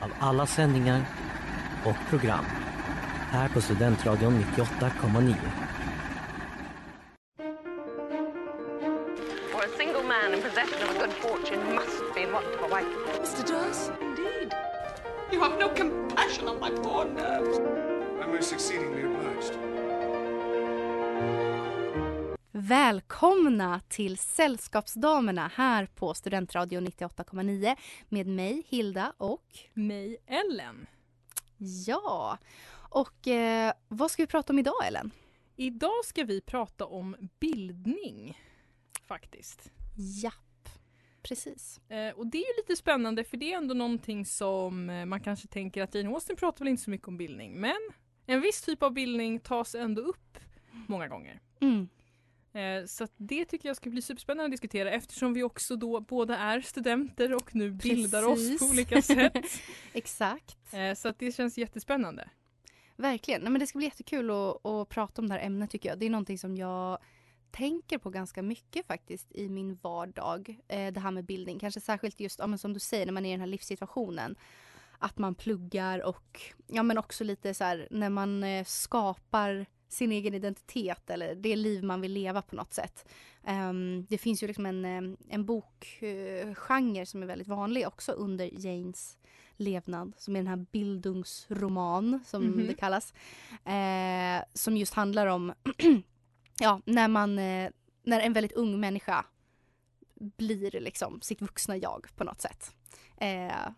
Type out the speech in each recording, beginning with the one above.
av alla sändningar och program här på Studentradion 98,9. For a single man in possession of a good fortune must be want of a wife. Mr. Darcy, indeed. You have no compassion on my poor nerves. I'm most Välkomna till Sällskapsdamerna här på Studentradion 98,9 med mig Hilda och mig Ellen. Ja, och eh, vad ska vi prata om idag Ellen? Idag ska vi prata om bildning faktiskt. Japp, precis. Eh, och det är ju lite spännande för det är ändå någonting som eh, man kanske tänker att Jane Austen pratar väl inte så mycket om bildning men en viss typ av bildning tas ändå upp många gånger. Mm. Eh, Så det tycker jag ska bli superspännande att diskutera eftersom vi också då båda är studenter och nu bildar oss på olika sätt. Exakt. Eh, Så det känns jättespännande. Verkligen. Nej, men det ska bli jättekul att, att prata om det här ämnet tycker jag. Det är någonting som jag tänker på ganska mycket faktiskt i min vardag. Eh, det här med bildning. Kanske särskilt just ja, som du säger när man är i den här livssituationen. Att man pluggar och ja, men också lite så här när man skapar sin egen identitet eller det liv man vill leva på något sätt. Ehm, det finns ju liksom en, eh, en bokgenre som är väldigt vanlig också under Janes levnad som är den här bildungsroman som Mhm. det kallas. Eh, som just handlar om ja, när man eh, när en väldigt ung människa blir liksom sitt vuxna jag på något sätt. Eh,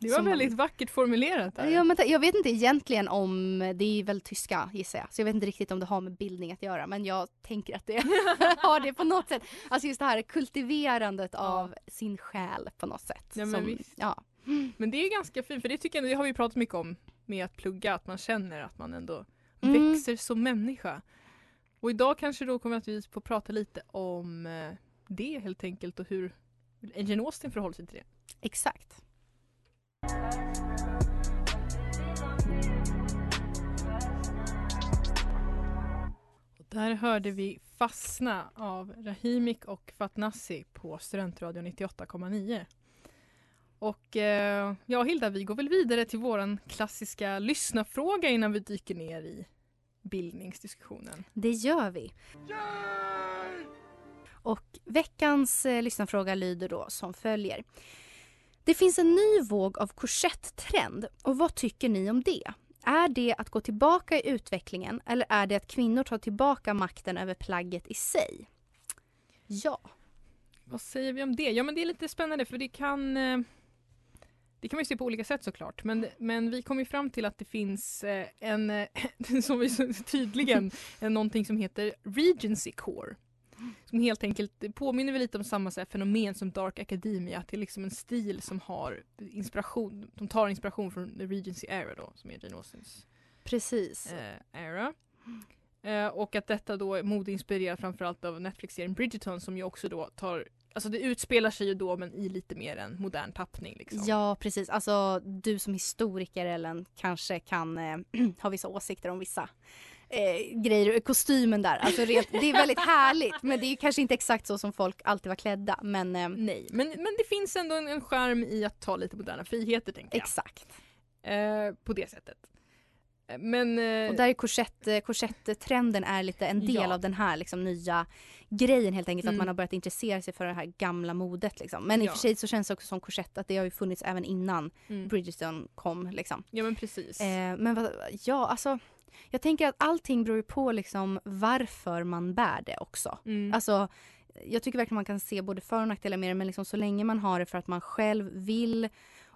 Det var som man- väldigt vackert formulerat där. Ja, men jag vet inte egentligen om, det är väl tyska gissar jag, så jag vet inte riktigt om det har med bildning att göra men jag tänker att det har det på något sätt. Alltså just det här kultiverandet av sin själ på något sätt. Ja, men som, ja. Men det är ganska fint för det tycker jag, det har vi pratat mycket om med att plugga, att man känner att man ändå Mm. växer som människa. Och idag kanske då kommer att vi få prata lite om eh, det helt enkelt och hur Jane Austen förhåller sig till det. Exakt. Och där hörde vi Fastna av Rahimik och Fatnassi på Studentradion 98,9. Och eh, ja Hilda, vi går väl vidare till våran klassiska lyssnarfråga innan vi dyker ner i bildningsdiskussionen. Det gör vi. Och veckans eh, lyssnarfråga lyder då som följer. Det finns en ny våg av korsetttrend och vad tycker ni om det? Är det att gå tillbaka i utvecklingen eller är det att kvinnor tar tillbaka makten över plagget i sig? Ja. Vad säger vi om det? Ja men det är lite spännande för det kan eh, Det kan man ju se på olika sätt såklart men, men vi kom ju fram till att det finns eh, en, eh, som vi tydligen, en någonting som heter Regency Core. Som helt enkelt påminner väl lite om samma här, fenomen som Dark Academia. Att det är liksom en stil som har inspiration, de tar inspiration från the Regency era då som är Jane Austens Precis. eh, era. Eh, och att detta då är modeinspirerat framförallt av Netflix-serien Bridgerton som ju också då tar Alltså det utspelar sig ju då men i lite mer en modern tappning liksom. Ja, precis. Alltså du som historiker Ellen kanske kan eh, ha vissa åsikter om vissa eh, grejer. Kostymen där, alltså rent, det är väldigt härligt men det är kanske inte exakt så som folk alltid var klädda. Men eh, Nej, men, men det finns ändå en, en charm i att ta lite moderna friheter tänker jag. exakt. Eh, på det sättet. Eh, Men... Eh, Och där är korsett, eh, korsetttrenden är lite en del Ja. av den här liksom, nya grejen helt enkelt. Att Mm. man har börjat intressera sig för det här gamla modet. Liksom. Men i Ja. och för sig så känns det också som korsett att det har ju funnits även innan mm. Bridgerton kom. Liksom. Ja men precis. Eh, men vad, ja alltså Jag tänker att allting beror på liksom varför man bär det också. Mm. Alltså, jag tycker verkligen man kan se både för och nackdelar med det men liksom så länge man har det för att man själv vill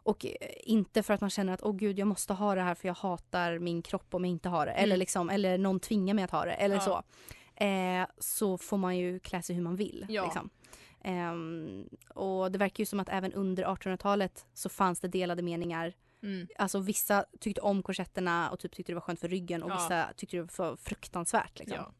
och eh, inte för att man känner att åh gud jag måste ha det här för jag hatar min kropp om jag inte har det. Eller, Mm. liksom, eller någon tvingar mig att ha det. Eller Ja. så. Eh, så får man ju klä sig hur man vill. Ja. Liksom. Ehm, och det verkar ju som att även under 1800-talet så fanns det delade meningar. Mm. Alltså vissa tyckte om korsetterna och typ tyckte det var skönt för ryggen och Ja. vissa tyckte det var fruktansvärt. Liksom. Ja.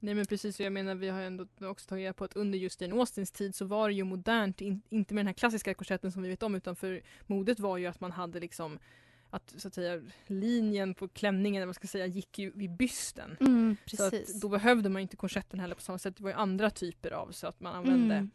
Nej men precis, jag menar vi har ändå också tagit reda på att under just Jane Austens tid så var det ju modernt, in, inte med den här klassiska korsetten som vi vet om utan för modet var ju att man hade liksom att så att säga linjen på klänningen, eller vad ska säga, gick ju vid bysten. Mm, Så att då behövde man inte korsetten heller på samma sätt. Det var ju andra typer av så att man använde. Mm.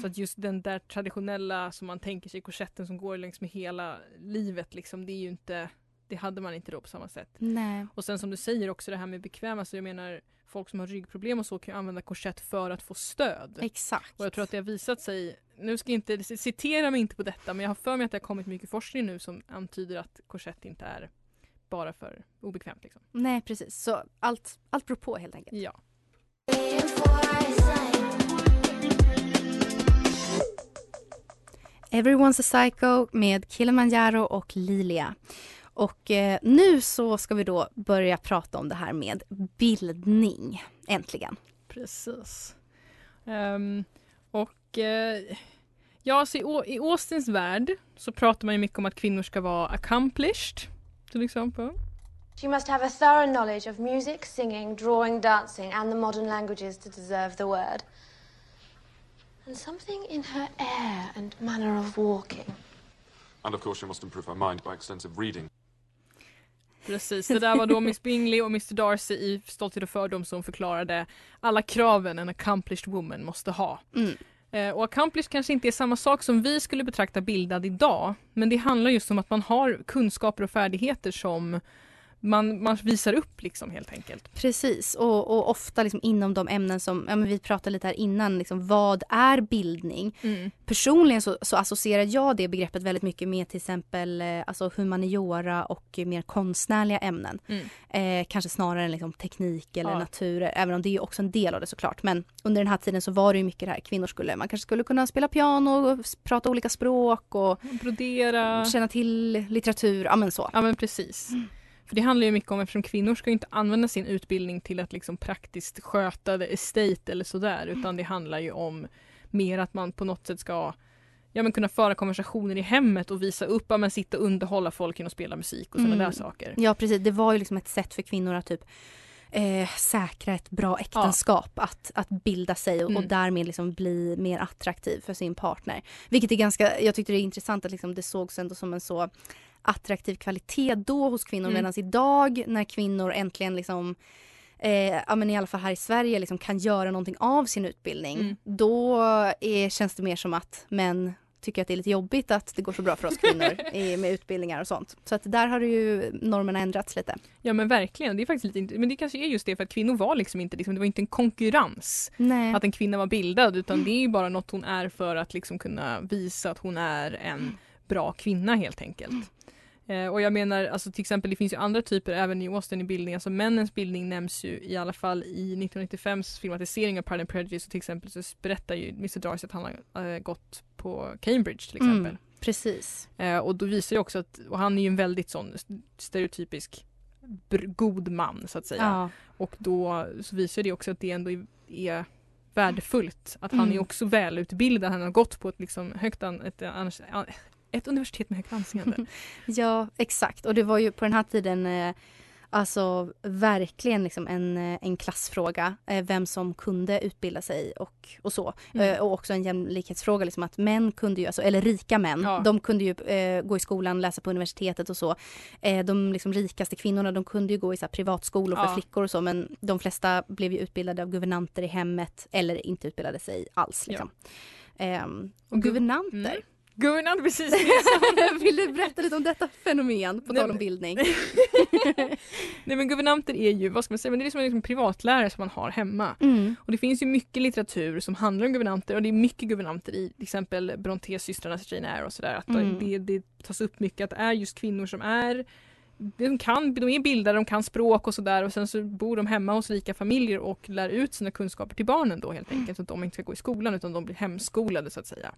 Så att just den där traditionella som man tänker sig korsetten som går längs med hela livet liksom, det är ju inte det hade man inte då på samma sätt. Nej. Och sen som du säger också det här med bekväma, så jag menar folk som har ryggproblem och så kan ju använda korsett för att få stöd. Exakt. Och jag tror att det har visat sig, nu ska jag inte, citera mig inte på detta, men jag har för mig att det har kommit mycket forskning nu som antyder att korsett inte är bara för obekvämt. Liksom. Nej precis, så allt, allt beror på helt enkelt. Ja. Everyone's a Psycho med Kilimanjaro och Lilia. Och eh, nu så ska vi då börja prata om det här med bildning. Äntligen. Precis. Ehm, och eh, ja, så i, Au- i Austins värld så pratar man ju mycket om att kvinnor ska vara accomplished. Till exempel. She must have a thorough knowledge of music, singing, drawing, dancing, and the modern languages to deserve the word. And something in her air and manner of walking. And of course, she must improve her mind by extensive reading. Precis, det där var då Miss Bingley och Mr Darcy i Stolthet och fördom som förklarade alla kraven en accomplished woman måste ha. Mm. Eh, och accomplished kanske inte är samma sak som vi skulle betrakta bildad idag. Men det handlar just om att man har kunskaper och färdigheter som man, man visar upp liksom helt enkelt. Precis, och, och ofta liksom inom de ämnen som ja, men vi pratade lite här innan. Liksom, vad är bildning? Personligen så, så associerar jag det begreppet väldigt mycket med till exempel eh, alltså humaniora och mer konstnärliga ämnen. Mm. Eh, kanske snarare än liksom teknik eller Ja. natur, även om det är också en del av det såklart. Men under den här tiden så var det ju mycket det här, kvinnor skulle, man kanske skulle kunna spela piano och prata olika språk och Brodera. känna till litteratur, ja men så. Ja men precis. För det handlar ju mycket om, eftersom kvinnor ska inte använda sin utbildning till att liksom praktiskt sköta the estate eller sådär, utan det handlar ju om mer att man på något sätt ska ja, men kunna föra konversationer i hemmet och visa upp, ja, men sitta och underhålla folk genom att spela musik och sådana Mm. där saker. Ja precis, det var ju liksom ett sätt för kvinnor att typ eh, säkra ett bra äktenskap, att, att bilda sig och, och Mm. därmed liksom bli mer attraktiv för sin partner. Vilket är ganska, jag tyckte det är intressant att liksom det sågs ändå som en så attraktiv kvalitet då hos kvinnor Mm. medan idag när kvinnor äntligen liksom Eh, ja, men i alla fall här i Sverige liksom kan göra någonting av sin utbildning. Mm. Då är, känns det mer som att män tycker att det är lite jobbigt att det går så bra för oss kvinnor i, med utbildningar och sånt. Så att där har ju normerna ändrats lite. Ja men verkligen, det är faktiskt lite men det kanske är just det för att kvinnor var liksom inte, liksom, det var inte en konkurrens Nej. att en kvinna var bildad utan det är ju bara något hon är för att liksom kunna visa att hon är en bra kvinna helt enkelt. Eh, och jag menar, alltså till exempel det finns ju andra typer även i Austin i bildning, alltså männens bildning nämns ju i alla fall i 1995s filmatisering av Pride and Prejudice och till exempel så berättar ju Mr Darcy att han har eh, gått på Cambridge till exempel. Mm, precis. Eh, och då visar ju också att, och han är ju en väldigt sån stereotypisk god man så att säga. Ja. Och då så visar det också att det ändå är, är värdefullt. Att han Mm. är också välutbildad, han har gått på ett liksom högt an, ett, ett universitet med högt anseende. Ja, exakt. Och det var ju på den här tiden eh, alltså verkligen liksom en, eh, en klassfråga. Eh, vem som kunde utbilda sig och, och så. Mm. Eh, och också en jämlikhetsfråga, liksom att män kunde ju, alltså, eller rika män, Ja. de kunde ju eh, gå i skolan, läsa på universitetet och så. Eh, de liksom rikaste kvinnorna, de kunde ju gå i så här, privatskolor för Ja. flickor och så, men de flesta blev ju utbildade av guvernanter i hemmet eller inte utbildade sig alls. Liksom. Ehm, och Och guv- guvernanter. Mm. Guvernant, precis. Vill du berätta lite om detta fenomen på Nej, tal om bildning? Nej men guvernanter är ju, vad ska man säga, men det är som en liksom privatlärare som man har hemma. Mm. Och det finns ju mycket litteratur som handlar om guvernanter och det är mycket guvernanter i till exempel Brontes systrarnas Jane Eyre och sådär. Att Mm. det, det tas upp mycket att det är just kvinnor som är de, kan, de är bildade, de kan språk och sådär och sen så bor de hemma hos rika familjer och lär ut sina kunskaper till barnen då helt enkelt. Så att de inte ska gå i skolan utan de blir hemskolade så att säga.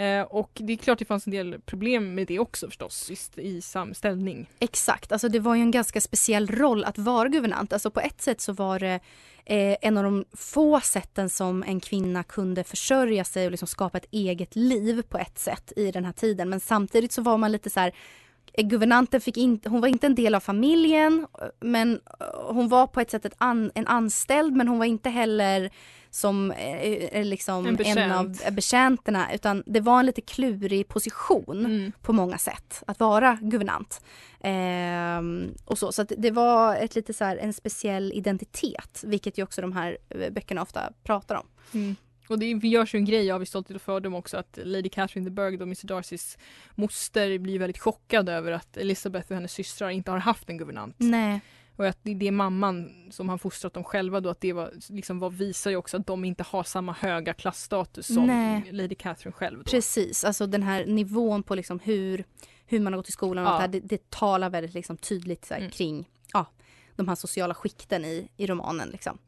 Eh, och det är klart det fanns en del problem med det också förstås i, i samställning. Exakt, alltså det var ju en ganska speciell roll att vara guvernant. Alltså på ett sätt så var det eh, en av de få sätten som en kvinna kunde försörja sig och liksom skapa ett eget liv på ett sätt i den här tiden. Men samtidigt så var man lite så här Guvernanten fick inte, hon var inte en del av familjen men eh, hon var på ett sätt ett an, en anställd men hon var inte heller som eh, liksom En en av eh, betjänterna utan det var en lite klurig position Mm. på många sätt att vara guvernant. Ehm, och så så det var ett lite så här, en speciell identitet vilket ju också de här eh, böckerna ofta pratar om. Mm. Och det görs ju en grej av i Stolthet och fördom också att Lady Catherine de Bourgh, då Mr Darcys moster, blir väldigt chockad över att Elizabeth och hennes systrar inte har haft en guvernant. Nej. Och att det är det mamman som har fostrat dem själva då, att det var, liksom var, visar ju också att de inte har samma höga klassstatus som Nej. Lady Catherine själv. Då. Precis, alltså den här nivån på liksom hur, hur man har gått i skolan och Ja. allt det, här, det, det talar väldigt liksom tydligt så här, Mm. kring ja, de här sociala skikten i, i romanen. Liksom.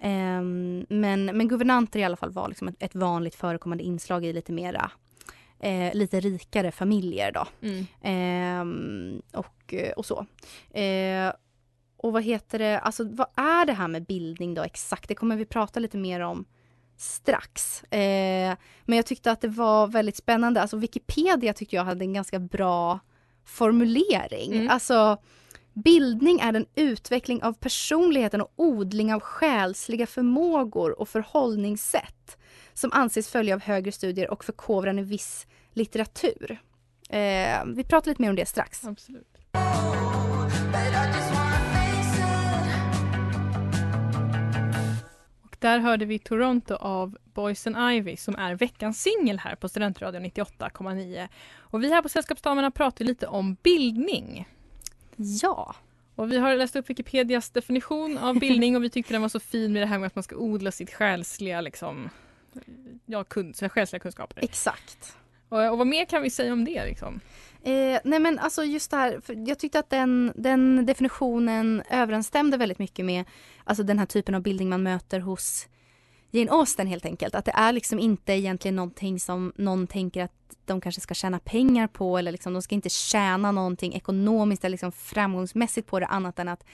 Ehm, men, men guvernanter i alla fall var liksom ett, ett vanligt förekommande inslag i lite mera eh, lite rikare familjer då. Mm. Ehm, och, eh, och så. Eh, och vad heter det, alltså vad är det här med bildning då exakt? Det kommer vi prata lite mer om strax. Eh, men jag tyckte att det var väldigt spännande. Alltså Wikipedia tyckte jag hade en ganska bra formulering. Mm. Alltså Bildning är en utveckling av personligheten och odling av själsliga förmågor och förhållningssätt som anses följa av högre studier och förkovran i viss litteratur. Eh, vi pratar lite mer om det strax. Absolut. Och där hörde vi Toronto av Boys and Ivy som är veckans singel här på Studentradion 98,9. Och vi här på Sällskapsdamerna pratar lite om bildning. Ja. Och vi har läst upp Wikipedias definition av bildning och vi tyckte den var så fin med det här med att man ska odla sitt själsliga liksom, ja, kun, sina själsliga kunskaper. Exakt. Och, och vad mer kan vi säga om det liksom? Eh, nej men alltså just det här, jag tyckte att den, den definitionen överensstämde väldigt mycket med alltså den här typen av bildning man möter hos Jane Austen helt enkelt. Att det är liksom inte egentligen någonting som någon tänker att de kanske ska tjäna pengar på eller liksom de ska inte tjäna någonting ekonomiskt eller liksom framgångsmässigt på det annat än att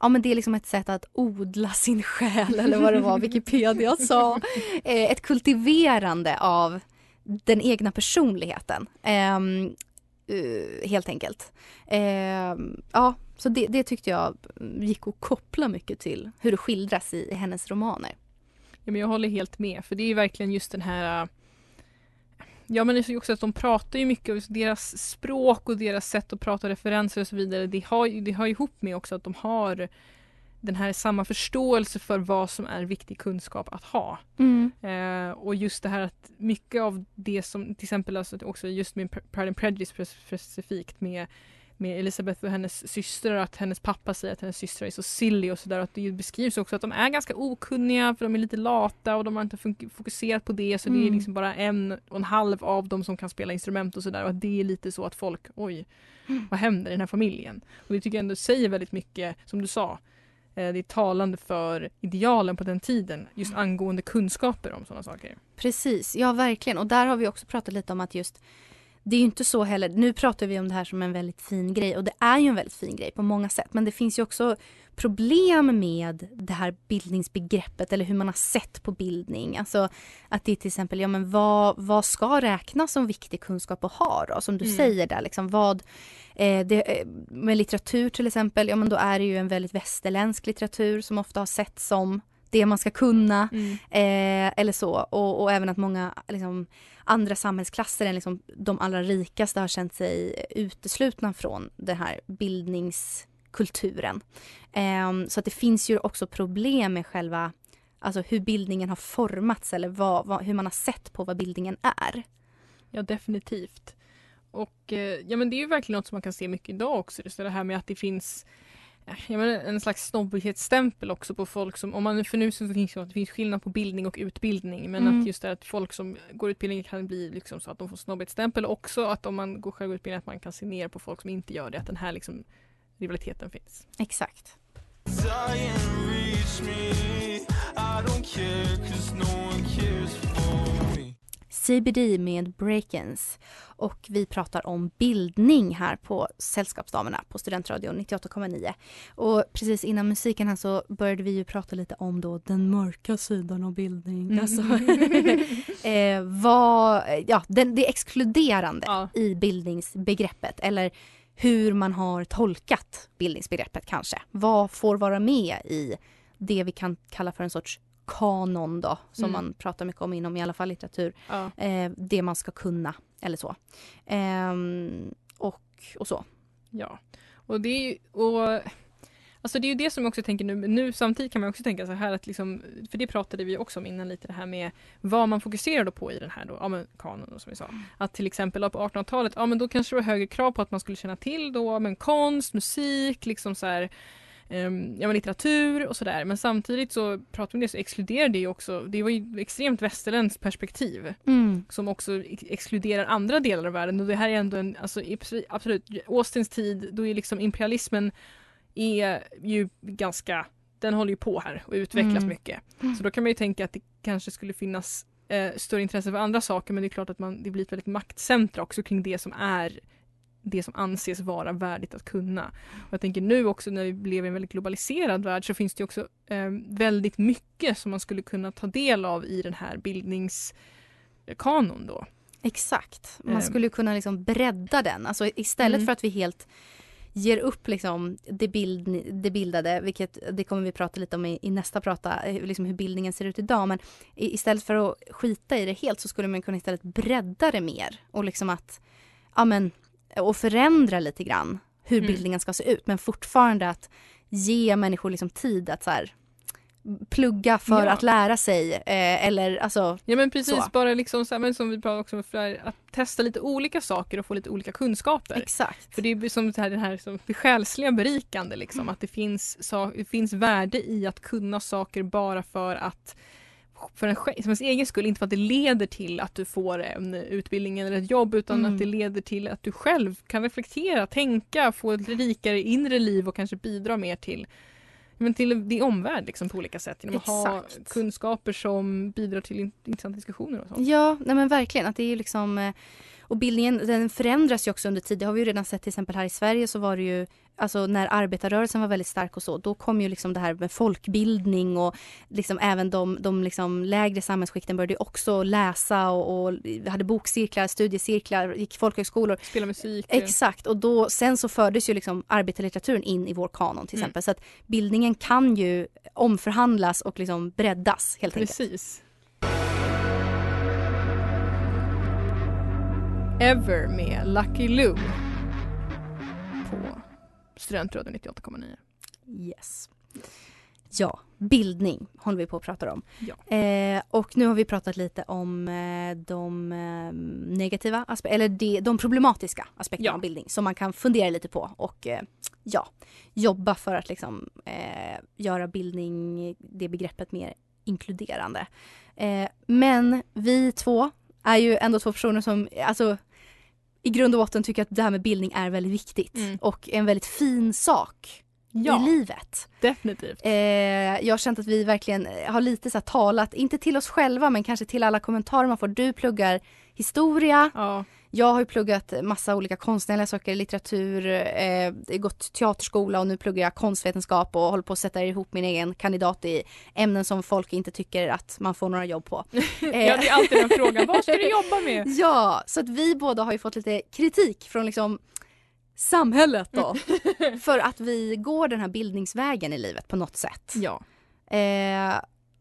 Ja men det är liksom ett sätt att odla sin själ eller vad det var Wikipedia sa. Eh, ett kultiverande av den egna personligheten. Ehm, uh, helt enkelt. Ehm, ja, så det, det tyckte jag gick att koppla mycket till hur det skildras i, i hennes romaner. Ja, men jag håller helt med för det är verkligen just den här äh, Ja men det är också att de pratar ju mycket och deras språk och deras sätt att prata referenser och så vidare det har, det har ihop med också att de har den här samma förståelse för vad som är viktig kunskap att ha. Eh, och just det här att mycket av det som till exempel alltså också just med Pride and Prejudice spe- specifikt med med Elisabeth och hennes systrar att hennes pappa säger att hennes systrar är så silly och sådär. Att det beskrivs också att de är ganska okunniga för de är lite lata och de har inte fokuserat på det så det är Mm. liksom bara en och en halv av dem som kan spela instrument och sådär. Och att det är lite så att folk, oj, vad händer i den här familjen? Och det tycker jag ändå säger väldigt mycket, som du sa, eh, det är talande för idealen på den tiden just angående kunskaper om sådana saker. Precis, ja verkligen. Och där har vi också pratat lite om att just det är ju inte så heller, nu pratar vi om det här som en väldigt fin grej och det är ju en väldigt fin grej på många sätt men det finns ju också problem med det här bildningsbegreppet eller hur man har sett på bildning. Alltså att det är till exempel, ja men vad, vad ska räknas som viktig kunskap att ha då? Som du Mm. säger där liksom vad, eh, det, eh, med litteratur till exempel, ja men då är det ju en väldigt västerländsk litteratur som ofta har sett som det man ska kunna. Eh, eller så. Och, och även att många liksom, andra samhällsklasser än liksom, de allra rikaste har känt sig uteslutna från den här bildningskulturen. Eh, så att det finns ju också problem med själva Alltså hur bildningen har formats eller vad, vad, hur man har sett på vad bildningen är. Ja, definitivt. Och eh, ja, men det är ju verkligen något som man kan se mycket idag också. Just det här med att det finns jag menar, en slags snobbighetsstämpel också på folk som, om man, för nu så finns det, det finns skillnad på bildning och utbildning men Mm. att just det att folk som går utbildning kan bli liksom så att de får snobbighetsstämpel också att om man går själv utbildning att man kan se ner på folk som inte gör det, att den här liksom rivaliteten finns. Exakt. CBD med Breakens och vi pratar om bildning här på Sällskapsdamerna på Studentradion 98,9. Och precis innan musiken här så började vi ju prata lite om då den mörka sidan av bildning. Mm. Alltså, eh, vad, ja, den, det exkluderande Ja. i bildningsbegreppet eller hur man har tolkat bildningsbegreppet kanske. Vad får vara med i det vi kan kalla för en sorts kanon då, som Mm. man pratar mycket om inom i alla fall litteratur. Ja. Eh, det man ska kunna eller så. Ehm, och, och så. Ja, och det är ju, och, alltså det är ju det som jag också tänker nu, nu samtidigt kan man också tänka så här att liksom, för det pratade vi också om innan lite det här med vad man fokuserar på i den här då, ja men kanon då, som vi sa. Att till exempel på 1800-talet, ja men då kanske det var högre krav på att man skulle känna till då, men konst, musik, liksom så här ja, men litteratur och sådär. Men samtidigt så pratar vi om det så exkluderar det ju också, det var ju extremt västerländskt perspektiv Mm. som också ex- exkluderar andra delar av världen och det här är ändå en, alltså absolut, Austins tid, då är liksom imperialismen är ju ganska, den håller ju på här och utvecklas Mm. mycket. Så då kan man ju tänka att det kanske skulle finnas eh, större intresse för andra saker men det är klart att man, det blir ett väldigt maktcentra också kring det som är det som anses vara värdigt att kunna. Och jag tänker nu också när vi lever i en väldigt globaliserad värld så finns det också eh, väldigt mycket som man skulle kunna ta del av i den här bildningskanon då. Exakt. Man Ehm. skulle kunna liksom bredda den. Alltså istället Mm. för att vi helt ger upp liksom det, bild, det bildade, vilket det kommer vi prata lite om i, i nästa prata, eh, liksom hur bildningen ser ut idag. Men istället för att skita i det helt så skulle man kunna istället bredda det mer och liksom att, ja men, och förändra lite grann hur Mm. bildningen ska se ut. Men fortfarande att ge människor liksom tid att så här, plugga för Ja. att lära sig. Eh, eller alltså, Ja men precis, Så. bara liksom så här, men som vi pratade också om för att testa lite olika saker och få lite olika kunskaper. exakt. För det är som det här, det här som själsliga berikande liksom, att det finns, sa- det finns värde i att kunna saker bara för att för en, för ens egen skull, inte för att det leder till att du får en utbildning eller ett jobb utan Mm. att det leder till att du själv kan reflektera, tänka, få ett rikare inre liv och kanske bidra mer till men till din omvärld liksom, på olika sätt genom att ha Exakt. kunskaper som bidrar till in- intressanta diskussioner och sånt. Ja, nej men verkligen. Att det är liksom, eh, och bildningen den förändras ju också under tid. Det har vi ju redan sett till exempel här i Sverige så var det ju Alltså när arbetarrörelsen var väldigt stark och så, då kom ju liksom det här med folkbildning och liksom även de, de liksom lägre samhällsskikten började också läsa och, och hade bokcirklar, studiecirklar, gick folkhögskolor. Spela musik. Exakt, och då, sen så fördes ju liksom arbetarlitteraturen in i vår kanon till Mm. exempel. Så att bildningen kan ju omförhandlas och liksom breddas helt enkelt. Precis. Ever med Lucky på Studentradion 98,9. Yes. Ja, bildning håller vi på att prata om. Ja. Eh, och nu har vi pratat lite om eh, de eh, negativa aspekterna, eller de, de problematiska aspekterna Ja. av bildning som man kan fundera lite på och eh, ja, jobba för att liksom eh, göra bildning, det begreppet mer inkluderande. Men vi två är ju ändå två personer som, alltså i grund och botten tycker att det här med bildning är väldigt viktigt Mm. och en väldigt fin sak i Ja, livet. definitivt. Eh, jag har känt att vi verkligen har lite så talat, inte till oss själva men kanske till alla kommentarer man får. Du pluggar historia, Ja, jag har ju pluggat massa olika konstnärliga saker, litteratur, eh, gått teaterskola och nu pluggar jag konstvetenskap och håller på att sätta ihop min egen kandidat i ämnen som folk inte tycker att man får några jobb på. ja, det är alltid den frågan. Vad ska du jobba med? Ja, så att vi båda har ju fått lite kritik från liksom samhället då. för att vi går den här bildningsvägen i livet på något sätt. Ja. Eh,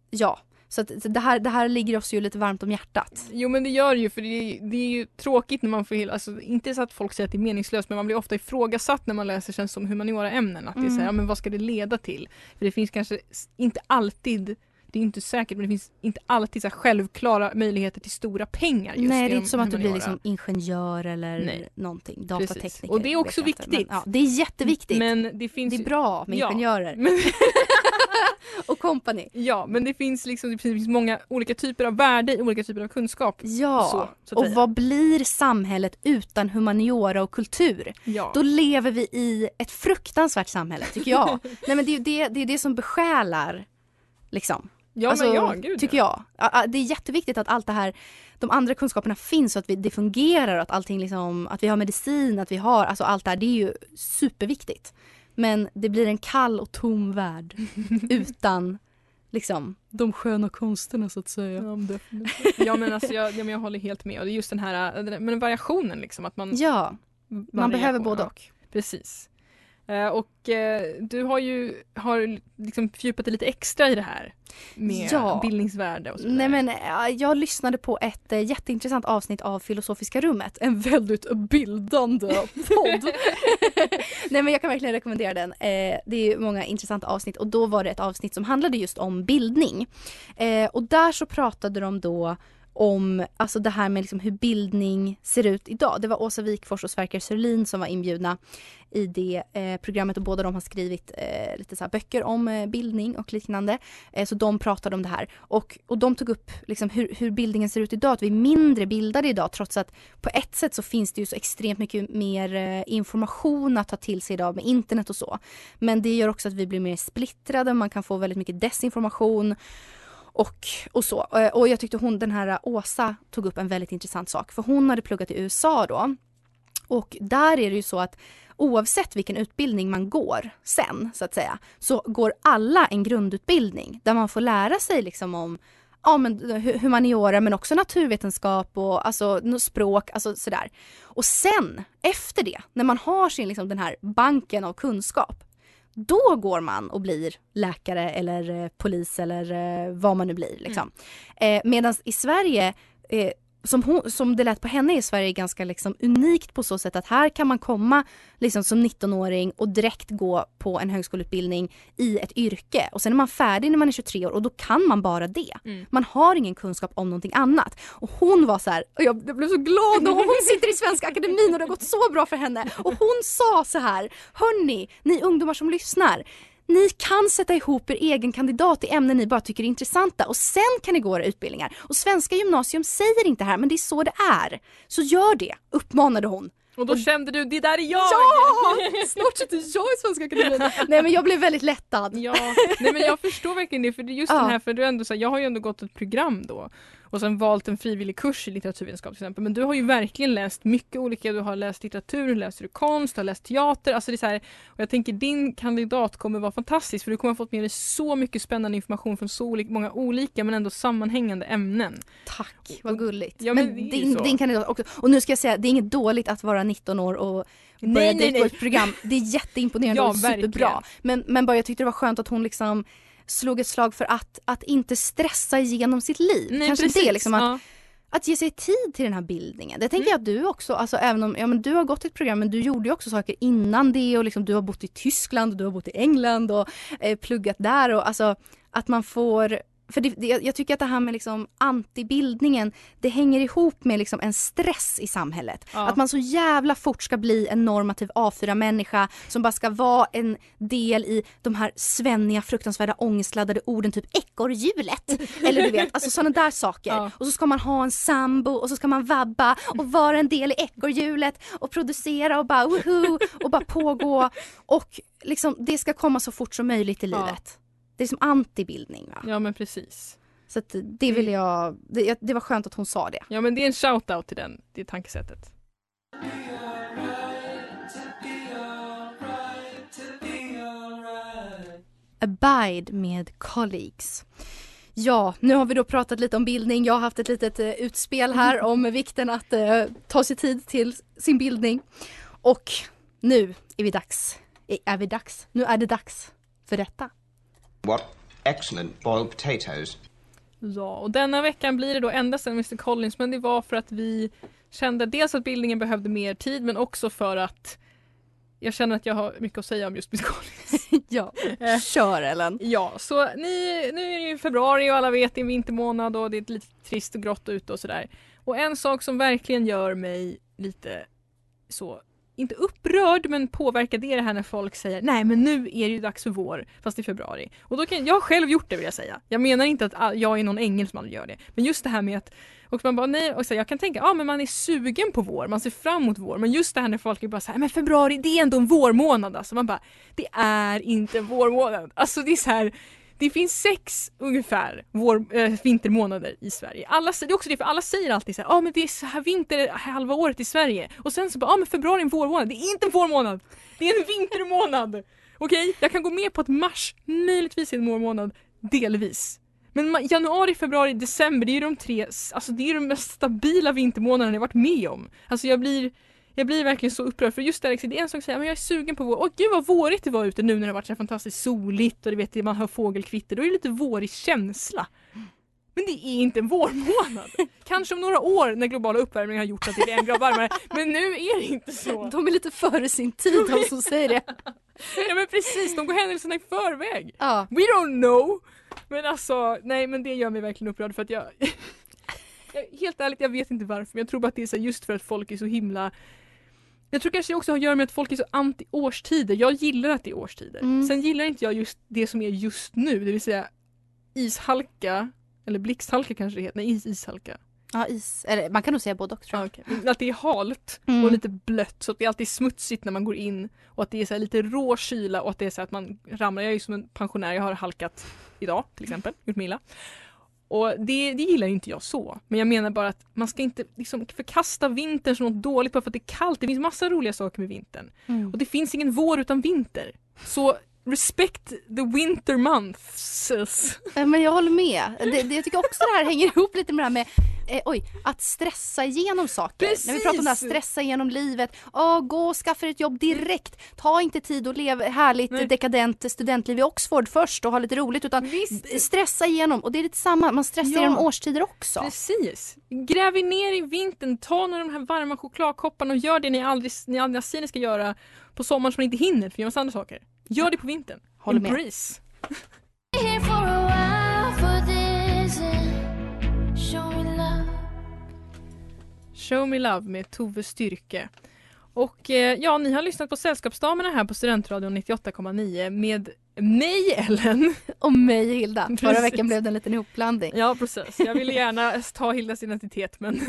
ja, så att så det, här, det här ligger oss ju lite varmt om hjärtat. Jo men det gör det ju för det är, det är ju tråkigt när man får, alltså inte så att folk säger att det är meningslöst men man blir ofta ifrågasatt när man läser känns som humaniora ämnen att det är så här, Mm. ja, men vad ska det leda till? För det finns kanske inte alltid det är inte säkert men det finns inte alltid så självklara möjligheter till stora pengar just Nej, det är inte som att du blir liksom ingenjör eller Nej. någonting. Precis. Datatekniker. Och det är också viktigt. Men, ja, det är jätteviktigt. Men det finns det är bra med Ja. ingenjörer. Men, och company. ja, men det finns liksom det finns många olika typer av värde i olika typer av kunskap. Ja, Så, så och vad blir samhället utan humaniora och kultur? Ja. Då lever vi i ett fruktansvärt samhälle tycker jag. Nej men det är det, det, är det som besjälar liksom. Ja, men ja, gud, tycker jag. Ja, ja, Det är jätteviktigt att allt det här, de andra kunskaperna finns och att vi, det fungerar och att allting liksom, att vi har medicin, att vi har, alltså allt det här, det är ju superviktigt. Men det blir en kall och tom värld utan liksom de sköna konsterna så att säga. Ja, men definitivt. ja men alltså jag, ja, men jag håller helt med och det är just den här men variationen liksom att man Ja, man behöver både och. Precis. Eh, och eh, du har ju har liksom fördjupat dig lite extra i det här med Ja. bildningsvärde och så vidare. Nej men äh, jag lyssnade på ett jätteintressant avsnitt av Filosofiska rummet. En väldigt bildande podd. Nej men jag kan verkligen rekommendera den. Eh, det är många intressanta avsnitt och då var det ett avsnitt som handlade just om bildning. Eh, och där så pratade de då om alltså det här med liksom hur bildning ser ut idag. Det var Åsa Wikfors och Sverker Sörlin som var inbjudna i det eh, programmet och båda de har skrivit eh, lite så här böcker om eh, bildning och liknande. Eh, så de pratade om det här och, och de tog upp liksom hur, hur bildningen ser ut idag, att vi är mindre bildade idag trots att på ett sätt så finns det ju så extremt mycket mer eh, information att ta till sig idag med internet och så. Men det gör också att vi blir mer splittrade, man kan få väldigt mycket desinformation och, och så. Eh, och jag tyckte hon, den här Åsa tog upp en väldigt intressant sak för hon hade pluggat i USA då och där är det ju så att oavsett vilken utbildning man går sen så att säga så går alla en grundutbildning där man får lära sig liksom om ja, men humaniora men också naturvetenskap och alltså, språk, alltså sådär. Och sen efter det, när man har sin liksom, den här banken av kunskap då går man och blir läkare eller eh, polis eller eh, vad man nu blir. Liksom. Eh, Medan i Sverige, som, hon, som det lät på henne i Sverige, ganska liksom unikt på så sätt att här kan man komma liksom som 19-åring och direkt gå på en högskoleutbildning i ett yrke och sen är man färdig när man är 23 år och då kan man bara det. Man har ingen kunskap om någonting annat. Och hon var så här, och jag jag blev så glad när hon sitter i Svenska Akademin och det har gått så bra för henne. Och hon sa så här, hörni, ni ungdomar som lyssnar. Ni kan sätta ihop er egen kandidat i ämnen ni bara tycker är intressanta och sen kan ni gå våra utbildningar. Och Svenska gymnasium säger inte här men det är så det är. Så gör det, uppmanade hon. och då kände du, det där är jag! Ja! Snart sitter jag i Svenska Akademin. Nej men jag blev väldigt lättad. Ja, nej men jag förstår verkligen det för just Ja. den här, för du ändå, så här, jag har ju ändå gått ett program då och sen valt en frivillig kurs i litteraturvetenskap till exempel. Men du har ju verkligen läst mycket olika, du har läst litteratur, läst du konst, du har läst teater. Alltså det är så här, och jag tänker din kandidat kommer vara fantastisk för du kommer ha fått med dig så mycket spännande information från så många olika men ändå sammanhängande ämnen. Tack, vad gulligt. Ja, men men din, din kandidat också. Och nu ska jag säga, det är inget dåligt att vara 19 år och börja Nej, nej, nej. ett program. Det är jätteimponerande Ja, och superbra. verkligen. Men, men bara jag tyckte det var skönt att hon liksom slog ett slag för att, att inte stressa igenom sitt liv. Nej, Kanske precis. det liksom att, ja. att ge sig tid till den här bildningen. Det tänker Mm. jag att du också, alltså även om ja, men du har gått ett program men du gjorde ju också saker innan det och liksom du har bott i Tyskland och du har bott i England och eh, pluggat där och alltså att man får för det, det, jag tycker att det här med liksom antibildningen, det hänger ihop med liksom en stress i samhället. Ja. Att man så jävla fort ska bli en normativ A4-människa som bara ska vara en del i de här svenniga, fruktansvärda, ångestladdade orden typ ekorrhjulet. Eller du vet, alltså sådana där saker. Ja. Och så ska man ha en sambo och så ska man vabba och vara en del i ekorrhjulet och producera och bara woho och bara pågå. Och liksom det ska komma så fort som möjligt i Ja. livet. Det är som antibildning. Va? ja men precis. Så det vill jag, det, det var skönt att hon sa det. Ja men det är en shout-out till den, det tankesättet. Abide med colleagues. Ja, nu har vi då pratat lite om bildning. Jag har haft ett litet eh, utspel här om vikten att eh, ta sig tid till sin bildning. Och nu är vi dags. Är, är vi dags? Nu är det dags för detta. What excellent boiled potatoes. Ja, och denna veckan blir det då ända sedan Mr Collins men det var för att vi kände dels att bildningen behövde mer tid men också för att jag känner att jag har mycket att säga om just Biscolis. ja, Eh, kör Ellen. Ja, så ni, nu är det ju februari och alla vet det är vintermånad och det är lite trist och grått ute och sådär. Och en sak som verkligen gör mig lite så, inte upprörd men påverkad det är det här när folk säger nej men nu är det ju dags för vår fast i februari. Och då kan, jag har själv gjort det vill jag säga. Jag menar inte att jag är någon ängel som aldrig gör det. Men just det här med att och man bara nej, och så, jag kan tänka, ja men man är sugen på vår, man ser fram emot vår. Men just det här när folk är bara säger men februari det är ändå en vårmånad alltså. Man bara, det är inte vårmånad. Alltså det är så här, det finns sex ungefär vår, äh, vintermånader i Sverige. Alla, det är också det, för alla säger alltid så här, ah, men det är så här vinter halva året i Sverige. Och sen så bara, ah, men februari är en vårmånad. Det är inte en vårmånad! Det är en vintermånad! Okej, jag kan gå med på att mars möjligtvis är en vårmånad, delvis. Men januari, februari, december, det är ju de tre, alltså det är de mest stabila vintermånaderna jag varit med om. Alltså jag blir, jag blir verkligen så upprörd för just här, det är en sak att säga, men jag är sugen på vår, åh gud vad vårigt det var ute nu när det har varit så fantastiskt soligt och du vet, man hör fågelkvitter, då är det lite vårig känsla. Men det är inte en vårmånad. Kanske om några år när globala uppvärmningen har gjort att det är en grad varmare, men nu är det inte så. De är lite före sin tid de som säger det. Ja men precis, de går händelserna i förväg. Ja. We don't know! Men alltså, nej men det gör mig verkligen upprörd för att jag, jag Helt ärligt, jag vet inte varför men jag tror bara att det är så just för att folk är så himla Jag tror kanske det också har att göra med att folk är så anti årstider. Jag gillar att det är årstider. Mm. Sen gillar inte jag just det som är just nu, det vill säga ishalka eller blixthalka kanske det heter, nej is, ishalka. Ja, is. Eller man kan nog säga både och tror Ja, jag. okej. Att det är halt Mm. och lite blött så att det är alltid smutsigt när man går in och att det är så lite rå kyla och att det är så att man ramlar. Jag är ju som en pensionär, jag har halkat idag till exempel, gjort mig illa. Och det, det gillar ju inte jag så. Men jag menar bara att man ska inte liksom förkasta vintern som något dåligt bara för att det är kallt. Det finns massa roliga saker med vintern. Mm. Och det finns ingen vår utan vinter. Så respect the winter months. Men jag håller med. Det, det, jag tycker också det här hänger ihop lite med det här med eh, oj, att stressa igenom saker. När vi pratar om det här Precis. stressa igenom livet. Åh, gå och skaffa ett jobb direkt. Ta inte tid och lev härligt Nej. dekadent studentliv i Oxford först och ha lite roligt utan Visst. stressa igenom. Och det är lite samma, man stressar Ja. genom årstider också. Precis. Gräv er ner i vintern, ta några av de här varma chokladkopparna och gör det ni aldrig, ni aldrig säger ni ska göra på sommaren som ni inte hinner för att göra massa andra saker. Gör det på vintern. Håller med. Show Me Love med Tove Styrke. Och eh, ja, ni har lyssnat på Sällskapsdamerna här på Studentradion 98,9 med mig Ellen. Och mig Hilda. Förra Precis. veckan blev det en liten ihopblandning. Ja precis, jag ville gärna ta Hildas identitet men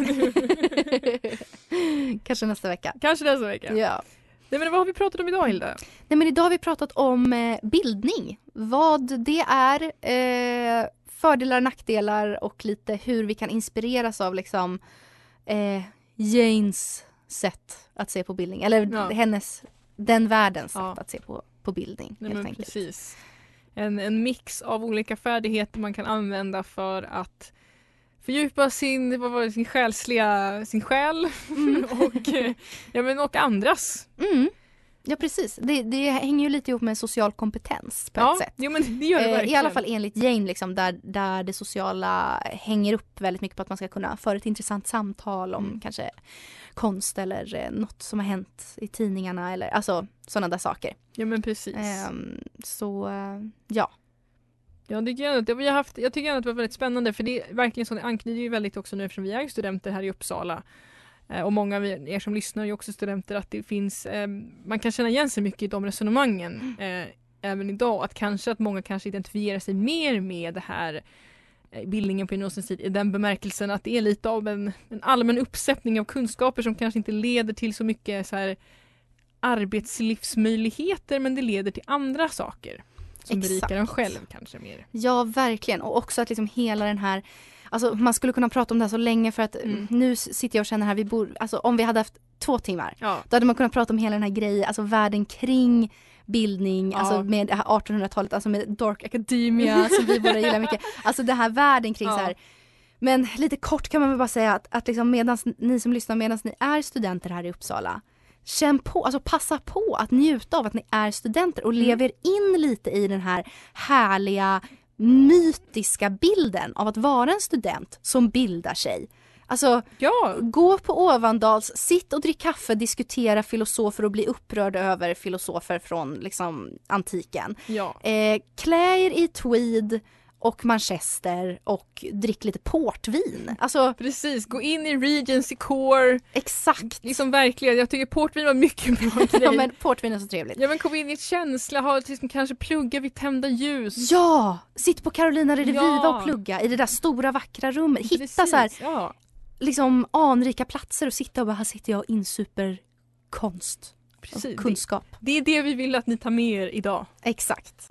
Kanske nästa vecka. kanske nästa vecka. Ja. Nej men vad har vi pratat om idag Hilda? Nej men idag har vi pratat om eh, bildning. Vad det är, eh, fördelar, nackdelar och lite hur vi kan inspireras av liksom eh, Janes sätt att se på bildning. Eller Ja. hennes, den världens sätt Ja. att se på, på bildning Nej, helt enkelt. precis. En, en mix av olika färdigheter man kan använda för att fördjupa sin, vad var det, sin själsliga, sin själ och, eh, ja, men, och andras. Mm. Ja precis, det, det hänger ju lite ihop med social kompetens på ja, ett sätt. Jo men det gör det Eh, verkligen. I alla fall enligt Jane, liksom, där, där det sociala hänger upp väldigt mycket på att man ska kunna föra ett intressant samtal om Mm. kanske konst eller eh, något som har hänt i tidningarna eller alltså sådana där saker. Ja men precis. Ehm, så eh, ja. Ja, det tycker jag, att- vi har haft, jag tycker att det var väldigt spännande för det är verkligen så, det anknyter ju väldigt också nu eftersom vi är studenter här i Uppsala. Eh, Och många av er som lyssnar är också studenter att det finns, eh, man kan känna igen sig mycket i de resonemangen eh, även idag. Att kanske att många kanske identifierar sig mer med det här bildningen på universitet i den bemärkelsen att det är lite av en, en allmän uppsättning av kunskaper som kanske inte leder till så mycket så här arbetslivsmöjligheter men det leder till andra saker som Exakt. berikar en själv kanske mer. Ja, verkligen. Och också att liksom hela den här Alltså man skulle kunna prata om det här så länge för att Mm. nu sitter jag och känner här, vi bor, alltså om vi hade haft två timmar Ja. Då hade man kunnat prata om hela den här grejen, alltså världen kring bildning, Ja. alltså med det här 1800-talet, alltså med dark academia som vi båda gillar mycket. Alltså det här världen kring Ja. så här. Men lite kort kan man väl bara säga att, att liksom medans ni som lyssnar, medan ni är studenter här i Uppsala Känn på, alltså passa på att njuta av att ni är studenter och Mm. lever in lite i den här härliga mytiska bilden av att vara en student som bildar sig. Alltså, Ja, gå på Ovandals, sitt och drick kaffe, diskutera filosofer och bli upprörd över filosofer från liksom antiken. ja. Eh, klä er i tweed och manchester och drick lite portvin. Alltså Precis, gå in i Regency Core. exakt. Liksom verkligen, jag tycker portvin var mycket bra grej. Ja men portvin är så trevligt. Ja men kom in i känsla, ha, liksom, kanske plugga vid tända ljus. Ja! Sitt på Carolina Rediviva Ja. och plugga i det där stora vackra rummet. Hitta Precis, så här, Ja. liksom anrika platser och sitta och bara här sitter jag och insuper konst Precis. och Det, kunskap. det är det vi vill att ni tar med er idag. Exakt.